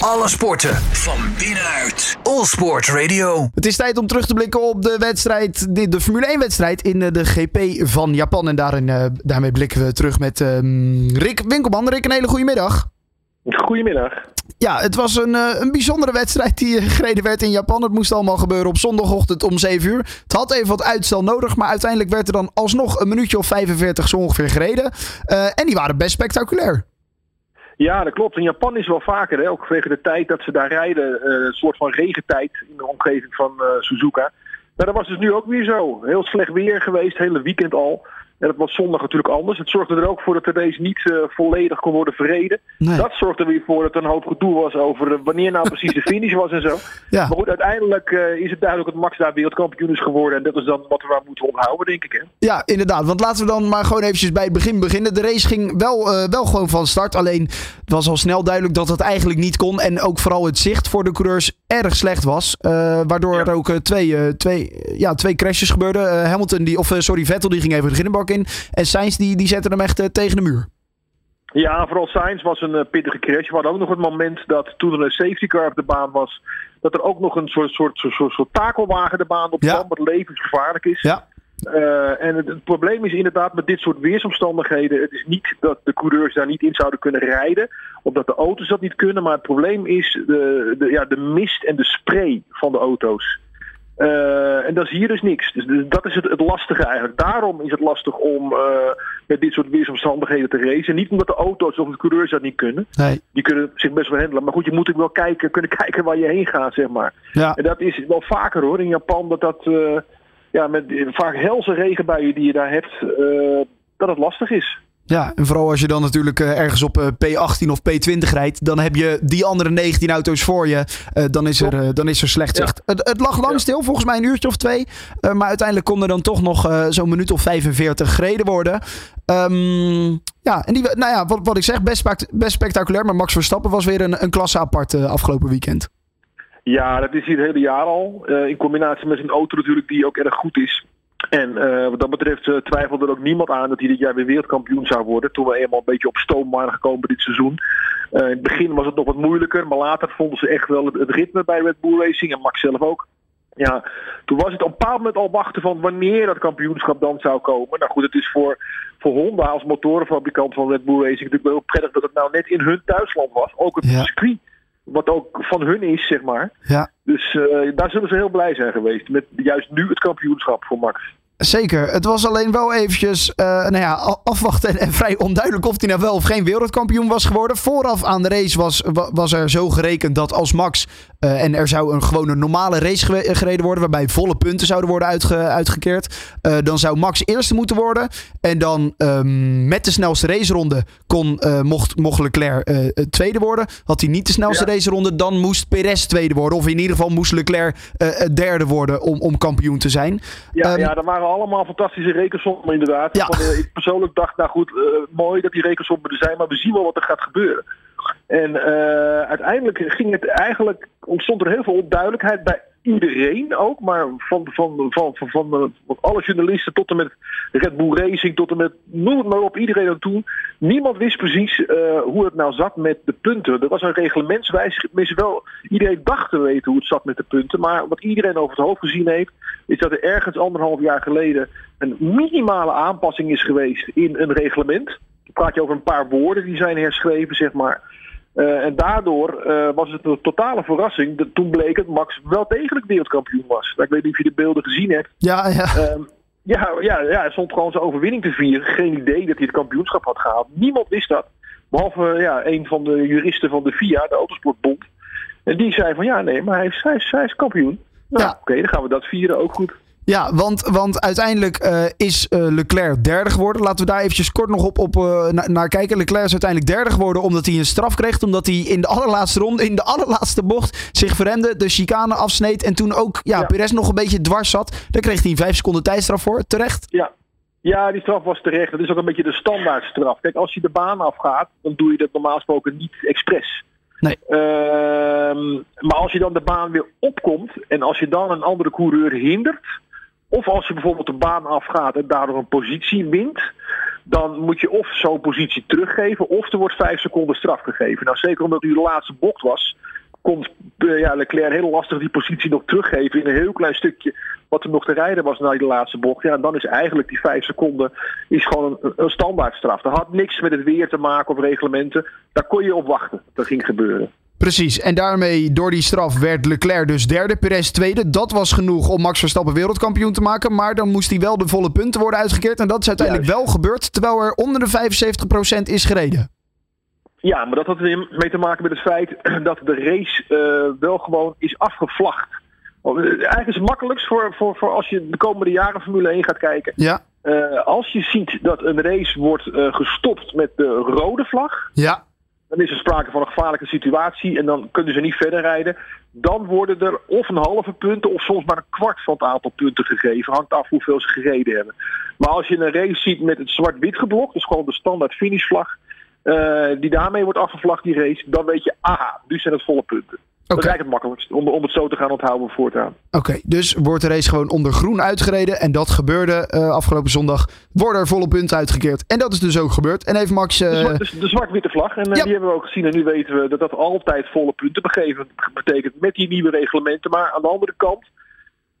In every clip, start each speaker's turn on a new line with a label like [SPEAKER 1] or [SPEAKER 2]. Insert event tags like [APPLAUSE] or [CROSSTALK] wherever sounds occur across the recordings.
[SPEAKER 1] Alle sporten van binnenuit. All Sport Radio.
[SPEAKER 2] Het is tijd om terug te blikken op de wedstrijd, de, de Formule 1-wedstrijd in eh, de GP van Japan. En daarin, eh, daarmee blikken we terug met ehm, Rick Winkelman. Rick, een hele goede middag.
[SPEAKER 3] Goedemiddag.
[SPEAKER 2] Ja, het was een, eh, een bijzondere wedstrijd die gereden werd in Japan. Het moest allemaal gebeuren op zondagochtend om 7 uur. Het had even wat uitstel nodig, maar uiteindelijk werd er dan alsnog een minuutje of 45 zo ongeveer gereden. Eh, en die waren best spectaculair.
[SPEAKER 3] Ja, dat klopt. In Japan is wel vaker, ook vanwege de tijd dat ze daar rijden, eh, een soort van regentijd in de omgeving van eh, Suzuka. Maar dat was dus nu ook weer zo. Heel slecht weer geweest, hele weekend al. En dat was zondag natuurlijk anders. Het zorgde er ook voor dat de race niet eh, volledig kon worden verreden.
[SPEAKER 2] Nee.
[SPEAKER 3] Dat zorgde er weer voor dat er een hoop gedoe was over eh, wanneer nou precies de [LAUGHS] finish was en zo.
[SPEAKER 2] Ja.
[SPEAKER 3] Maar goed, uiteindelijk eh, is het duidelijk dat Max daar wereldkampioen is geworden. En dat is dan wat we aan moeten onthouden, denk ik. Hè?
[SPEAKER 2] Ja, inderdaad. Want laten we dan maar gewoon eventjes bij het begin beginnen. De race ging wel, wel gewoon van start. Alleen het was al snel duidelijk dat het eigenlijk niet kon. En ook vooral het zicht voor de coureurs erg slecht was. Eh, waardoor
[SPEAKER 3] Ja.
[SPEAKER 2] er ook eh, twee, eh, twee, ja, twee crashes gebeurden. Hamilton, die, of sorry, Vettel die ging even de ginnenbak in. En Sainz die, die zette hem echt tegen de muur.
[SPEAKER 3] Ja, vooral Sainz was een pittige crash. We hadden ook nog het moment dat toen er een safety car op de baan was, dat er ook nog een soort, soort, soort, soort, takelwagen de baan op
[SPEAKER 2] Ja.
[SPEAKER 3] kwam, wat levensgevaarlijk is.
[SPEAKER 2] Ja.
[SPEAKER 3] Eh, en het, het probleem is inderdaad met dit soort weersomstandigheden, het is niet dat de coureurs daar niet in zouden kunnen rijden, of dat de auto's dat niet kunnen, maar het probleem is de, de, ja, de mist en de spray van de auto's. Eh, en dat is hier dus niks. Dus, dus dat is het, het lastige eigenlijk. Daarom is het lastig om eh, met dit soort weersomstandigheden te racen. Niet omdat de auto's of de coureurs dat niet kunnen.
[SPEAKER 2] Nee.
[SPEAKER 3] Die kunnen zich best wel handelen. Maar goed, je moet ook wel kijken, kunnen [LAUGHS] kijken waar je heen gaat, zeg maar.
[SPEAKER 2] Ja.
[SPEAKER 3] En dat is wel vaker hoor in Japan. Dat dat ja, met vaak helse regenbuien die je daar hebt, eh, dat het lastig is.
[SPEAKER 2] Ja, en vooral als je dan natuurlijk eh, ergens op eh, P18 of P20 rijdt, dan heb je die andere 19 auto's voor je. Dan, is er, dan is er slecht
[SPEAKER 3] Ja.
[SPEAKER 2] zicht. Het, het lag lang
[SPEAKER 3] Ja.
[SPEAKER 2] stil, volgens mij een uurtje of twee. Maar uiteindelijk kon er dan toch nog zo'n minuut of 45 gereden worden. Ehm, ja, en die, nou ja, wat, wat ik zeg, best, best spectaculair. Maar Max Verstappen was weer een, een klasse apart afgelopen weekend.
[SPEAKER 3] Ja, dat is hier het hele jaar al. Eh, in combinatie met zijn auto natuurlijk, die ook erg goed is. En eh, wat dat betreft eh, twijfelde er ook niemand aan dat hij dit jaar weer wereldkampioen zou worden. Toen we eenmaal een beetje op stoom waren gekomen dit seizoen. In het begin was het nog wat moeilijker, maar later vonden ze echt wel het, het ritme bij Red Bull Racing en Max zelf ook. Ja, toen was het op een bepaald moment al wachten van wanneer dat kampioenschap dan zou komen. Nou goed, het is voor, voor Honda als motorenfabrikant van Red Bull Racing natuurlijk wel prettig dat het nou net in hun thuisland was. Ook het
[SPEAKER 2] Ja.
[SPEAKER 3] circuit, wat ook van hun is, zeg maar.
[SPEAKER 2] Ja.
[SPEAKER 3] Dus eh, daar zullen ze heel blij zijn geweest. Met juist nu het kampioenschap voor Max.
[SPEAKER 2] Zeker. Het was alleen wel eventjes eh, nou ja, afwachten en, en [LAUGHS] vrij onduidelijk of hij nou wel of geen wereldkampioen was geworden. Vooraf aan de race was, wa- was er zo gerekend dat als Max eh, en er zou een gewoon een normale race gereden worden waarbij volle punten zouden worden uitge- uitgekeerd. eh, dan zou Max eerste moeten worden. En dan ehm, met de snelste raceronde kon, eh, mocht, mocht Leclerc tweede worden. Had hij niet de snelste
[SPEAKER 3] Ja.
[SPEAKER 2] raceronde, dan moest Perez tweede worden. Of in ieder geval moest Leclerc derde worden om, om kampioen te zijn.
[SPEAKER 3] Ja,
[SPEAKER 2] Ehm,
[SPEAKER 3] ja, dat waren allemaal fantastische rekensommen inderdaad.
[SPEAKER 2] Ja.
[SPEAKER 3] Ik persoonlijk dacht, nou goed, mooi dat die rekensommen er zijn, maar we zien wel wat er gaat gebeuren. En eh, uiteindelijk ging het eigenlijk, ontstond er heel veel onduidelijkheid bij iedereen ook, maar van, van, van, van, van, eh, alle journalisten tot en met Red Bull Racing, tot en met, noem het maar op, iedereen aan toe. Niemand wist precies eh, hoe het nou zat met de punten. Er was een reglementswijziging, wel, iedereen dacht te weten hoe het zat met de punten, maar wat iedereen over het hoofd gezien heeft, is dat er ergens anderhalf jaar geleden een minimale aanpassing is geweest in een reglement. Praat je over een paar woorden die zijn herschreven, zeg maar. Eh, en daardoor eh, was het een totale verrassing. Dat toen bleek dat Max wel degelijk wereldkampioen was. Nou, ik weet niet of je de beelden gezien hebt.
[SPEAKER 2] Ja, ja.
[SPEAKER 3] Ehm, ja, ja, ja, hij stond gewoon zijn overwinning te vieren. Geen idee dat hij het kampioenschap had gehaald. Niemand wist dat. Behalve ja, een van de juristen van de FIA, de Autosportbond. En die zei van ja, nee, maar hij is, hij is, hij is kampioen. Nou,
[SPEAKER 2] Ja.
[SPEAKER 3] oké, dan gaan we dat vieren ook goed.
[SPEAKER 2] Ja, want, want uiteindelijk eh, is eh, Leclerc derde geworden. Laten we daar eventjes kort nog op, op eh, na- naar kijken. Leclerc is uiteindelijk derde geworden omdat hij een straf kreeg. Omdat hij in de allerlaatste ronde, in de allerlaatste bocht, zich verremde. De chicane afsneed. En toen ook ja,
[SPEAKER 3] Ja.
[SPEAKER 2] Perez nog een beetje dwars zat. Daar kreeg hij een vijf seconden tijdstraf voor. Terecht.
[SPEAKER 3] Ja. ja, die straf was terecht. Dat is ook een beetje de standaardstraf. Kijk, als je de baan afgaat, dan doe je dat normaal gesproken niet expres.
[SPEAKER 2] Nee.
[SPEAKER 3] Ehm, maar als je dan de baan weer opkomt en als je dan een andere coureur hindert, of als je bijvoorbeeld de baan afgaat en daardoor een positie wint, dan moet je of zo'n positie teruggeven of er wordt vijf seconden straf gegeven. Nou, zeker omdat u de laatste bocht was, kon ja, Leclerc heel lastig die positie nog teruggeven in een heel klein stukje wat er nog te rijden was na die laatste bocht. Ja, dan is eigenlijk die vijf seconden is gewoon een, een standaardstraf. Dat had niks met het weer te maken of reglementen. Daar kon je op wachten. Dat ging gebeuren.
[SPEAKER 2] Precies, en daarmee door die straf werd Leclerc dus derde, Perez tweede. Dat was genoeg om Max Verstappen wereldkampioen te maken. Maar dan moest hij wel de volle punten worden uitgekeerd. En dat is uiteindelijk wel gebeurd, terwijl er onder de 75% is gereden.
[SPEAKER 3] Ja, maar dat had er mee te maken met het feit [CLEARS THROAT] dat de race uh, wel gewoon is afgevlacht. Eigenlijk is het makkelijkst voor, voor, voor als je de komende jaren Formule 1 gaat kijken.
[SPEAKER 2] Ja.
[SPEAKER 3] Uh, als je ziet dat een race wordt uh, gestopt met de rode vlag.
[SPEAKER 2] Ja
[SPEAKER 3] dan is er sprake van een gevaarlijke situatie en dan kunnen ze niet verder rijden. Dan worden er of een halve punten of soms maar een kwart van het aantal punten gegeven. Hangt af hoeveel ze gereden hebben. Maar als je een race ziet met het zwart-wit geblok, dus gewoon de standaard finishvlag, uh, die daarmee wordt afgevlagd, die race, dan weet je, aha, nu zijn het volle punten. Dat is eigenlijk het makkelijkst om, om het zo te gaan onthouden voortaan.
[SPEAKER 2] Oké, dus wordt de race gewoon onder groen uitgereden. En dat gebeurde uh, afgelopen zondag. Worden er volle punten uitgekeerd. En dat is dus ook gebeurd. En even Max... Uh...
[SPEAKER 3] De, de, de zwart-witte vlag. En uh, ja. die hebben we ook gezien. En nu weten we dat dat altijd volle punten begeven betekent. Met die nieuwe reglementen. Maar aan de andere kant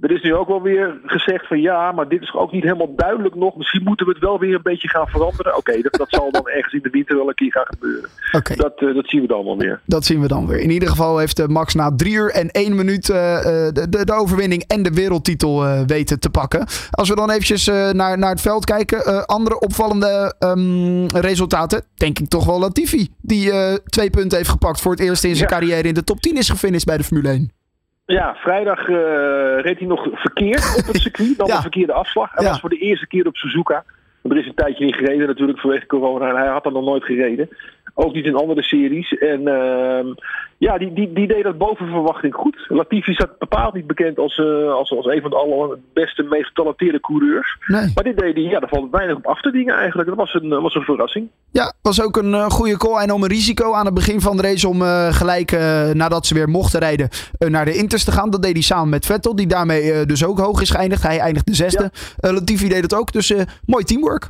[SPEAKER 3] er is nu ook wel weer gezegd van ja, maar dit is ook niet helemaal duidelijk nog. Misschien moeten we het wel weer een beetje gaan veranderen. Oké, dat, dat zal dan ergens in de winter wel een keer gaan gebeuren.
[SPEAKER 2] Okay.
[SPEAKER 3] Dat, uh, dat zien we dan wel weer.
[SPEAKER 2] Dat zien we dan weer. In ieder geval heeft uh, Max na drie uur en één minuut uh, de, de, de, overwinning en de wereldtitel weten te pakken. Als we dan eventjes naar, naar het veld kijken. andere opvallende um, resultaten. Denk ik toch wel Latifi. Die twee punten heeft gepakt voor het eerst in zijn ja. carrière in de top 10 is gefinished bij de Formule 1.
[SPEAKER 3] Ja, vrijdag uh, reed hij nog verkeerd op het circuit. Dan [LAUGHS] ja. de verkeerde afslag. Hij ja. was voor de eerste keer op Suzuka. Want er is een tijdje niet gereden natuurlijk vanwege corona. En hij had er nog nooit gereden. Ook niet in andere series. En uh, ja, die, die, die deed dat boven verwachting goed. Latifi staat bepaald niet bekend als, uh, als, als een van de allerbeste, meest getalenteerde coureurs.
[SPEAKER 2] Nee.
[SPEAKER 3] Maar dit deed hij, ja, daar valt weinig op af te dingen eigenlijk. Dat was een, was een verrassing.
[SPEAKER 2] Ja, was ook een uh, goede call. En om een risico aan het begin van de race om gelijk nadat ze weer mochten rijden naar de Inters te gaan. Dat deed hij samen met Vettel, die daarmee dus ook hoog is geëindigd. Hij eindigde zesde. Ja. Latifi deed het ook, dus mooi teamwork.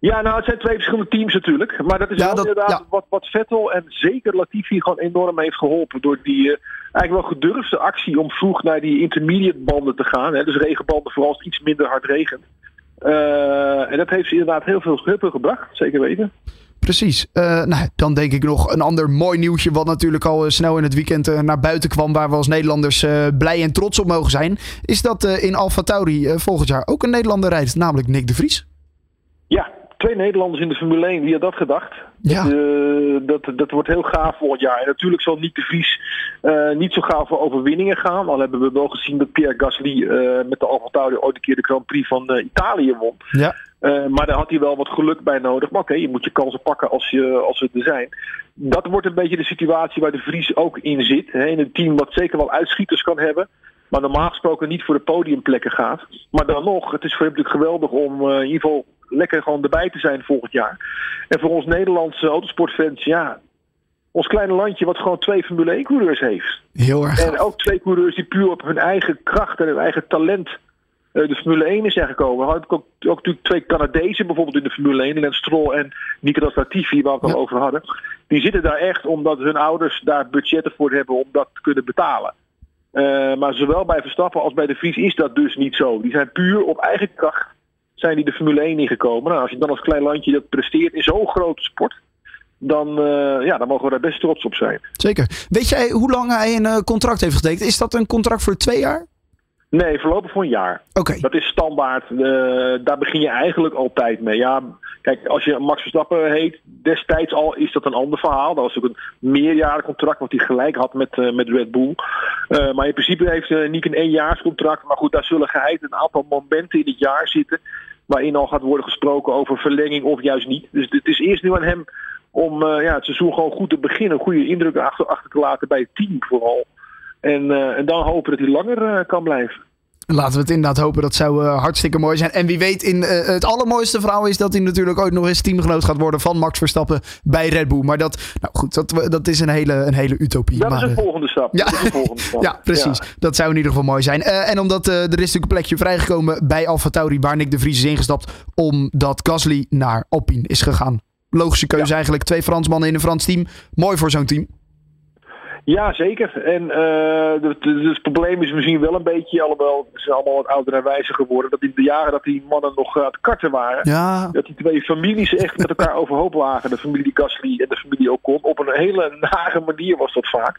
[SPEAKER 3] Ja, nou, het zijn twee verschillende teams natuurlijk. Maar dat is
[SPEAKER 2] ja, dat,
[SPEAKER 3] inderdaad
[SPEAKER 2] ja.
[SPEAKER 3] wat, wat Vettel en zeker Latifi gewoon enorm heeft geholpen. Door die uh, eigenlijk wel gedurfde actie om vroeg naar die intermediate banden te gaan. Hè, dus regenbanden vooral als het iets minder hard regent. Uh, en dat heeft ze inderdaad heel veel, veel gebracht, zeker weten.
[SPEAKER 2] Precies. Uh, nou, dan denk ik nog een ander mooi nieuwtje. Wat natuurlijk al snel in het weekend naar buiten kwam. Waar we als Nederlanders blij en trots op mogen zijn. Is dat in Alfa Tauri volgend jaar ook een Nederlander rijdt. Namelijk Nick de Vries.
[SPEAKER 3] Twee Nederlanders in de Formule 1. Wie had dat gedacht?
[SPEAKER 2] Ja.
[SPEAKER 3] Dat, uh, dat, dat wordt heel gaaf volgend jaar. En natuurlijk zal Nick de Vries uh, niet zo gaaf voor overwinningen gaan. Al hebben we wel gezien dat Pierre Gasly uh, met de Alfa Tauri ooit een keer de Grand Prix van Italië won.
[SPEAKER 2] Ja.
[SPEAKER 3] maar daar had hij wel wat geluk bij nodig. Maar oké, okay, je moet je kansen pakken als, je, als ze er zijn. Dat wordt een beetje de situatie waar de Vries ook in zit. Hè, in een team wat zeker wel uitschieters kan hebben. Maar normaal gesproken niet voor de podiumplekken gaat. Maar dan nog, het is voor hem natuurlijk geweldig om in ieder geval lekker gewoon erbij te zijn volgend jaar. En voor ons Nederlandse autosportfans, ja, ons kleine landje wat gewoon twee Formule 1 coureurs heeft.
[SPEAKER 2] Heel erg.
[SPEAKER 3] En ook twee coureurs die puur op hun eigen kracht en hun eigen talent uh, de Formule 1 in zijn gekomen. We hadden ook, ook natuurlijk twee Canadezen bijvoorbeeld in de Formule 1, Lance Stroll en Nicolas Latifi, waar we het
[SPEAKER 2] Ja.
[SPEAKER 3] al over hadden. Die zitten daar echt omdat hun ouders daar budgetten voor hebben om dat te kunnen betalen. Uh, maar zowel bij Verstappen als bij de Vries is dat dus niet zo. Die zijn puur op eigen kracht zijn die de Formule 1 ingekomen. Nou, als je dan als klein landje dat presteert in zo'n grote sport, dan, uh, ja, dan mogen we daar best trots op zijn.
[SPEAKER 2] Zeker. Weet jij hoe lang hij een uh, contract heeft getekend? Is dat een contract voor twee jaar?
[SPEAKER 3] Nee, voorlopig voor een jaar.
[SPEAKER 2] Oké. Okay.
[SPEAKER 3] Dat is standaard. Uh, daar begin je eigenlijk altijd mee. Ja, kijk, als je Max Verstappen heet, destijds al is dat een ander verhaal. Dat was ook een meerjarig contract wat hij gelijk had met, uh, met Red Bull. Uh, maar in principe heeft Nick een éénjaarscontract. Maar goed, daar zullen geheid een aantal momenten in het jaar zitten. Waarin al gaat worden gesproken over verlenging of juist niet. Dus het is eerst nu aan hem om uh, ja, het seizoen gewoon goed te beginnen. Goede indruk achter, achter te laten bij het team vooral. En, uh, en dan hopen dat hij langer uh, kan blijven.
[SPEAKER 2] Laten we het inderdaad hopen. Dat zou uh, hartstikke mooi zijn. En wie weet, in, het allermooiste verhaal is dat hij natuurlijk ooit nog eens teamgenoot gaat worden van Max Verstappen bij Red Bull. Maar dat, nou goed, dat, dat is een hele, een hele utopie.
[SPEAKER 3] Dat
[SPEAKER 2] maar,
[SPEAKER 3] is een volgende stap.
[SPEAKER 2] Ja,
[SPEAKER 3] dat is een volgende stap. [LAUGHS]
[SPEAKER 2] ja precies. Ja. Dat zou in ieder geval mooi zijn. en omdat er is natuurlijk een plekje vrijgekomen bij Alfa Tauri waar Nick de Vries is ingestapt. Omdat Gasly naar Alpine is gegaan. Logische keuze ja. eigenlijk. Twee Fransmannen in een Frans team. Mooi voor zo'n team.
[SPEAKER 3] Ja, zeker. En uh, het, het, probleem is misschien wel een beetje, alhoewel ze zijn allemaal wat ouder en wijzer geworden, dat in de jaren dat die mannen nog aan het karten waren,
[SPEAKER 2] ja.
[SPEAKER 3] dat die twee families echt met elkaar [LAUGHS] overhoop lagen. De familie Gasly en de familie Ocon. Op een hele nare manier was dat vaak.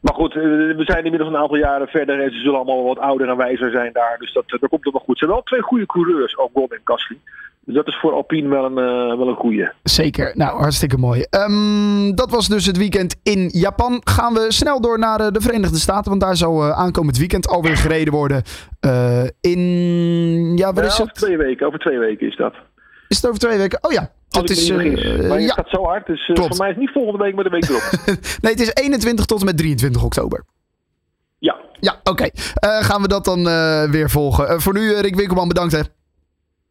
[SPEAKER 3] Maar goed, we zijn inmiddels een aantal jaren verder en ze zullen allemaal wat ouder en wijzer zijn daar. Dus dat, dat komt het wel goed. Ze zijn wel twee goede coureurs, Ocon en Gasly. Dus dat is voor Alpine wel een, uh, wel een goeie.
[SPEAKER 2] Zeker. Nou, hartstikke mooi. Um, dat was dus het weekend in Japan. Gaan we snel door naar uh, de Verenigde Staten. Want daar zal uh, aankomend weekend alweer gereden worden. in... Ja,
[SPEAKER 3] ja,
[SPEAKER 2] is
[SPEAKER 3] over twee weken. Over twee weken is dat.
[SPEAKER 2] Is het over twee weken? Oh ja.
[SPEAKER 3] Het is, maar het
[SPEAKER 2] ja.
[SPEAKER 3] gaat zo hard. Dus voor mij is het niet volgende week, maar de week erop. [LAUGHS]
[SPEAKER 2] nee, het is 21 tot en met 23 oktober.
[SPEAKER 3] Ja.
[SPEAKER 2] Ja, oké. Okay. Gaan we dat dan weer volgen. voor nu, Rick Winkelman, bedankt hè.